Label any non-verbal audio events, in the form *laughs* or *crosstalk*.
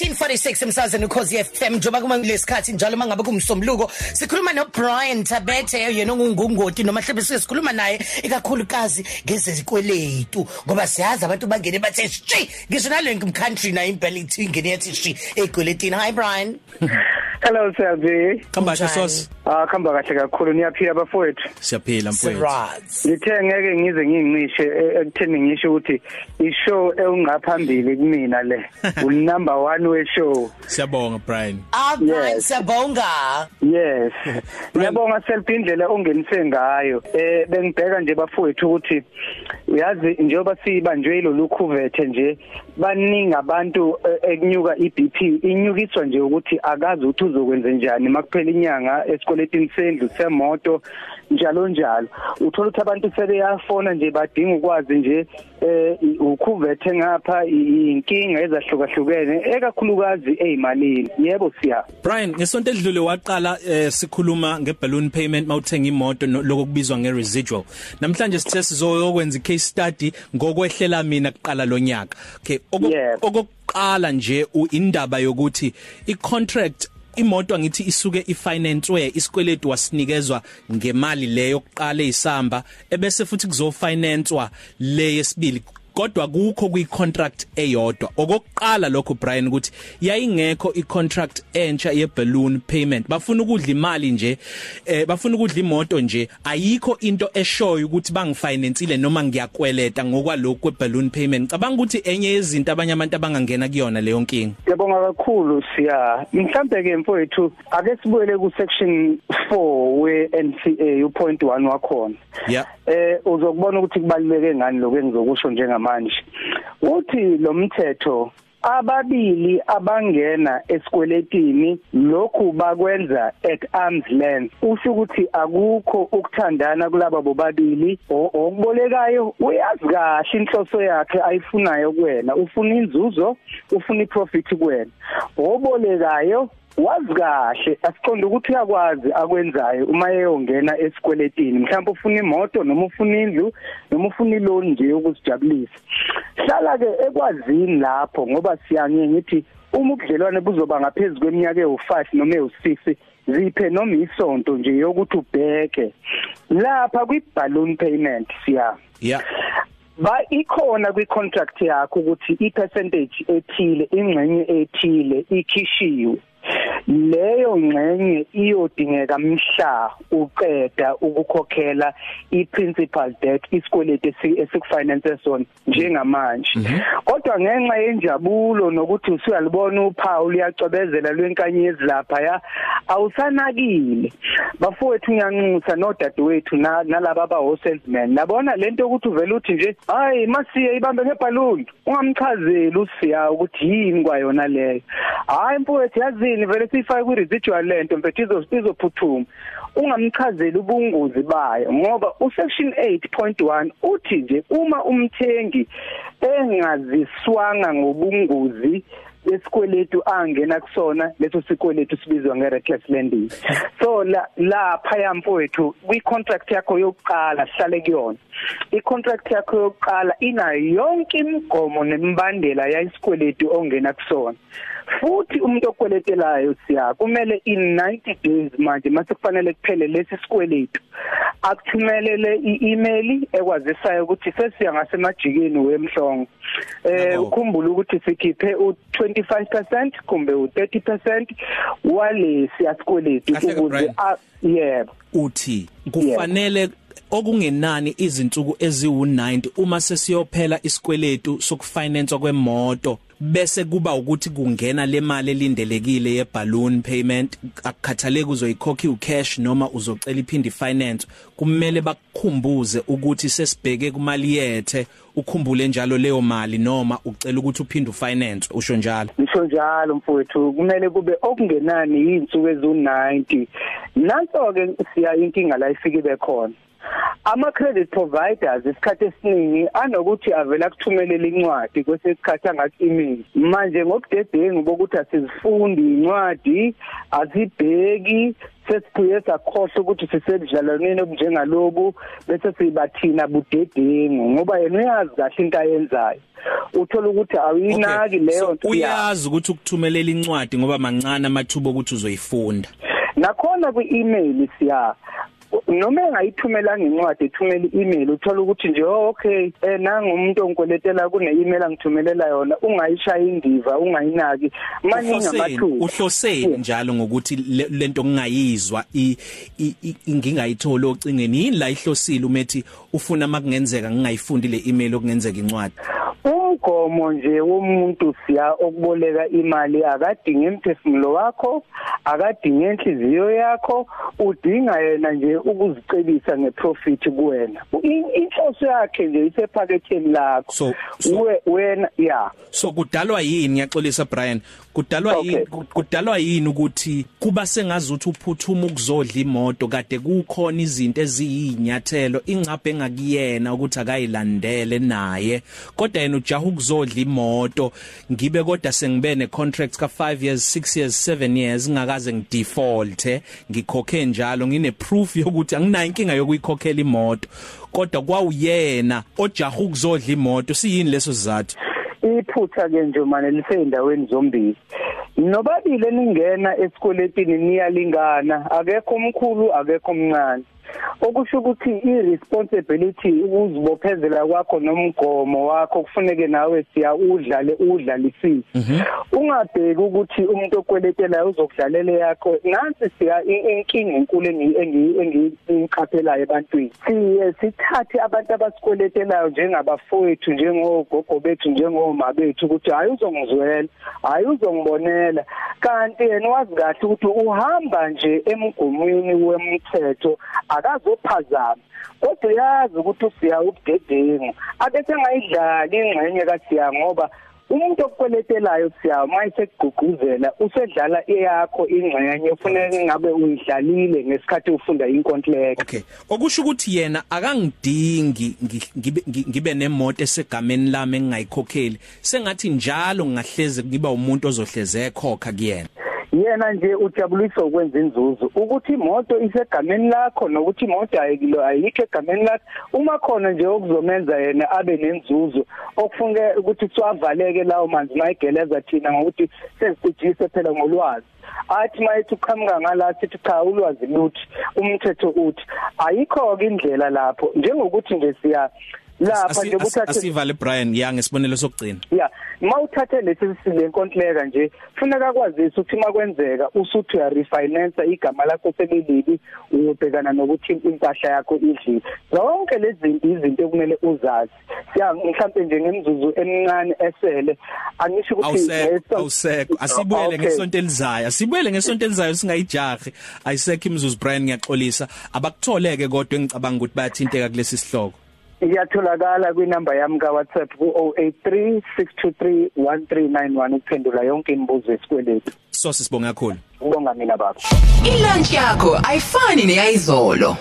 1346 emsazweni ukhozi FM njoba kuma lesikhathi njalo mangabe kumsomluko sikhuluma no Brian Tabete yena ungungungoti noma mhlawumbe sikhuluma naye ikakhulukazi ngezezikweletu. Ngoba siyazi abantu bangene bathe shi ngisho nalo country na impela ithi ingene yathi shi ekweletini hi Brian. Hello Selvi. Khamba kahle sos. Ah khamba kahle kakhulu niyaphila bafowethu. Siyaphila mfowethu. Right. Ngithe ngeke ngize ngingishe ekutheni ngisho ukuthi ishow eungaphambili kumina le. *laughs* Ul number 1 we show. Siyabonga Brian. Ah Brian Yes. Sabonga Yes. Ngiyabonga Selvi indlela ongenise ngayo. Eh bengibheka nje bafowethu ukuthi uyazi njengoba sibanjwe lolu khuvethe nje baningi abantu eh, ekunyuka iBP inyukiswa nje ukuthi akazi ukuthi uzokwenza njani makuphela inyanga esikweletini sendlu semoto njalo njalo uthola ukuthi abantu sebeyafona nje badinga ukwazi nje eh ukhuvethe ngapha i- inkinga ezahlukahlukene ekakhulukazi ezimalini yebo siya Brian ngesonto edlule waqala eh, sikhuluma ngeballoon payment mawuthenga imoto no- lokubizwa ngeresidual. Namhlanje sithe sizokwenza icase study ngokwehlela mina kuqala lonyaka. Okay, oko- Yes. okokuqala nje u- indaba yokuthi icontract imoto angithi isuke ifinancewe isikweletu wasinikezwa ngemali leyo yokuqala ezisamba ebese futhi kuzofinancewa le yesibili. Kodwa kukho kwicontract eyodwa. Okokuqala lokho Brian ukuthi yayingekho icontract entsha yeballoon payment. Bafuna ukudla imali nje eh bafuna ukudla imoto nje. Ayikho into eshoyo ukuthi bangifinanceile noma ngiyakweleta ngokwalokho kweballoon payment. Cabanga ukuthi enye yezinto abanye abantu abangangena kuyona leyo nkinga. Ngiyabonga kakhulu siya. Mhlambe ke mfowethu ake sibuyele ku section 4 we NCA upoint 1 wakhona. yeah. Eh uzokubona ukuthi kubaluleke ngani lokho engizokusho njengamanje. Uthi lo mthetho ababili abangena esikweletini lokhu bakwenza at arm's length. Usho ukuthi akukho ukuthandana kulabo bobabili. Okubolekayo uyazi kahle inhloso yakhe ayifunayo kuwena. Ufuna inzuzo ufuna iprofit kuwena. Obolekayo wazi kahle asiqonde ukuthi uyakwazi akwenzayo uma eyongena esikweletini. Mhlawumbe ufuna imoto noma ufuna indlu noma ufuna iloan nje yokuzijabulisa. Hlala ke ekwazini lapho ngoba siyanye ngithi uma ubudlelwane buzoba ngaphezulu kweminyaka ewu5 noma ewu6 ziphe noma isonto nje yokuthi ubheke. Lapha kwi balloon payment siya. Yeah ba ikhona kwi contract yakho ukuthi i percentage ethile ingxenye ethile ikhishiwe leyo ngxenye iyodingeka mhla uqeda ukukhokhela i-principal debt isikweletu esi- esikufinance sona njengamanje. Kodwa ngenxa yenjabulo nokuthi usuyalibona uphawu liyacwebezela lwenkanyezi lapha ya awusanakile. Bafowethu ngiyanxusa nodadewethu na- nalaba abawo salesman nabona lento ukuthi uvela uthi nje hayi masiye ibambe ngebhaluni. Ungamchazeli usiya ukuthi yini kwayona leyo. Hayi mfowethu yazini vele siyifake ku residual lento mfethu izo izophuthuma. Ungamchazeli ubungozi bayo ngoba usection 8.1 uthi nje uma umthengi engaziswanga ngobungozi lesikweletu angena kusona leso sikweletu sibizwa ngereckless lending. So la lapha yamfowethu kwi contract yakho yokuqala sihlale kuyona. I contract yakho yokuqala ina yonke imigomo nemibandela yayisikweletu ongena kusona. Futhi umuntu okweletelayo siya kumele in 90 days manje mase kufanele kuphele lesi sikweletu akuthumelele i-email ekwazisayo ukuthi sesiya ngasemajikeni wemhlongo. Eh ukhumbula ukuthi sikhiphe u25% kumbe u30% walesi asikweletu Kahle ke, ukuze yebo. Uthi kufanele okungenani izinsuku eziwu90 uma sesiyophela isikweletu sokufinance kwemoto? Bese kuba ukuthi kungena le mali elindelekile ye balloon payment akukhathaleki uzoyikhokha ucash noma uzocela iphindi finance kumele bakukhumbuze ukuthi sesibheke kumali yethe ukhumbule njalo leyo mali noma ucela ukuthi uphinde ufinance usho njalo? Ngisho njalo mfowethu kumele kube okungenani izinsuku ezu90 nanso ke siya inkinga la ifike bekhona ama credit providers isikhathi esiningi anokuthi avela kuthumelela incwadi kwesikhathi angathi email manje ngobudedengu bokuthi asizifundi incwadi azibheki sesibuye sakhohle ukuthi sisedlalaneni obunjengalobu bese sibathina budedengu ngoba yena uyazi kahle into ayenzayo. Uthola ukuthi awuyinaki leyo nto uyazi ukuthi ukuthumelela incwadi ngoba mancane amathuba ukuthi uzoyifunda. Nakhona kwi-email siya noma engayithumelanga incwadi ethumela i-email uthola ukuthi nje oh, okay eh nanga umuntu ongikweletela kune email angithumelela yona ungayishaya indiva ungayinaki. Maningi amathuba uhloseni njalo ngokuthi lento ngingayizwa ngingayitholi ocingeni yini la ihlosile umethi ufuna makungenzeka ngingayifundi le email okungenzeka incwadi? Umgomo nje womuntu siya okuboleka imali akadingi emphefumulo wakho akadingi enhliziyo yakho udinga yena nje ukuzicebisa ngeprofit kuwena. Inhloso yakhe nje isephaketheni lakho. So, so wena yeah so kudalwa yini ngiyaxolisa Brian? Kudalwa okay. yini kudalwa yini ukuthi kuba sengazi ukuthi uphuthuma ukuzodla imoto kade kukhona izinto eziyinyathelo ingcaphe engakuyena ukuthi akayilandele naye? Kodwa yena ujaha ukuzodla imoto. Ngibe kodwa sengibe ne contract ka 5 years 6 years 7 years ngakaze ngidefault ngikhokhe njalo ngine proof yokuthi anginayo inkinga yokuyikhokhela imoto. Kodwa kwawuyena ojaha ukuzodla imoto siyini leso sizathu? Iphutha ke nje manje liseyindaweni zombili. Nobabili eningena esikweletini niyalingana akekho omkhulu akekho omncane. Okusho ukuthi iresponsibility ukuzibophezela kwakho nomgomo wakho kufuneke nawe siya udlale udlalisise mhm. ungabheki ukuthi umuntu okweletela uzokudlalela yakho nansi siya inkinga enkulu engiyiqaphelayo ebantwini. Siye sithathe abantu abasikweletelayo njengabafowethu njengogogo bethu njengoma bethu ukuthi hayi uzongizwela hayi uzongibonela. Kanti yena wazi kahle ukuthi uhamba nje emgomweni wemthetho akazophazama kodwa uyazi ukuthi usiya ubudedengu abese ngayidlali ingxenye kaSiya ngoba umuntu okweletelayo siya mayisegqugquzela usedlala eyakho ingxenye ufuneka ngabe uyidlalile ngesikhathi ufunda inkontileka. Okay. Okusho ukuthi yena akangidingi ngibe nemoto esegameni lami engingayikhokheli. Sengathi njalo ngingahleze ngiba umuntu ozohleze ekhokha kuyena. Yena nje ujabuliswa ukwenza inzuzo. Ukuthi imoto isegameni lakho nokuthi imoto ayikilo ayikho egameni lakho. Uma khona nje okuzomenza yena abe nenzuzo okufunke ukuthi siwavaleke lawo manzi mayigeleza thina ngokuthi sesijise phela ngolwazi. Athi mayithi uqhamuka ngala sithi cha ulwazi luthi umthetho uthi. Ayikho ke indlela lapho. Njengokuthi nje siya lapha nje ukuthatha asivale Brian ya ngesibonelo sokugcina. Ya. Mawuthathe lesi silenkontileka nje funeka kwazisa ukuthi makwenzeka usuthi uya refinance igama lakho selilibi uyobhekana nokuthi impahla yakho idlile. Zonke lezi zinto izinto ekumele uzazi. Siya mhlawumbe nje ngemzuzu emincane esele angisho ukuthi awusekho asibuyele ngesonto elizayo asibuyele ngesonto elizayo singayijahi. Ayisekho imzuzu Brian ngiyaxolisa. Abakutholeke kodwa engicabanga ukuthi bayathinteka kulesi sihloko. Iyatholakala kwinamba yami ka WhatsApp ku 083 623 1391 ukuphendula yonke imibuzo esikweletu. So sisibonga kakhulu. Ubonga mina baba. Ilunch yakho ayifani neyizolo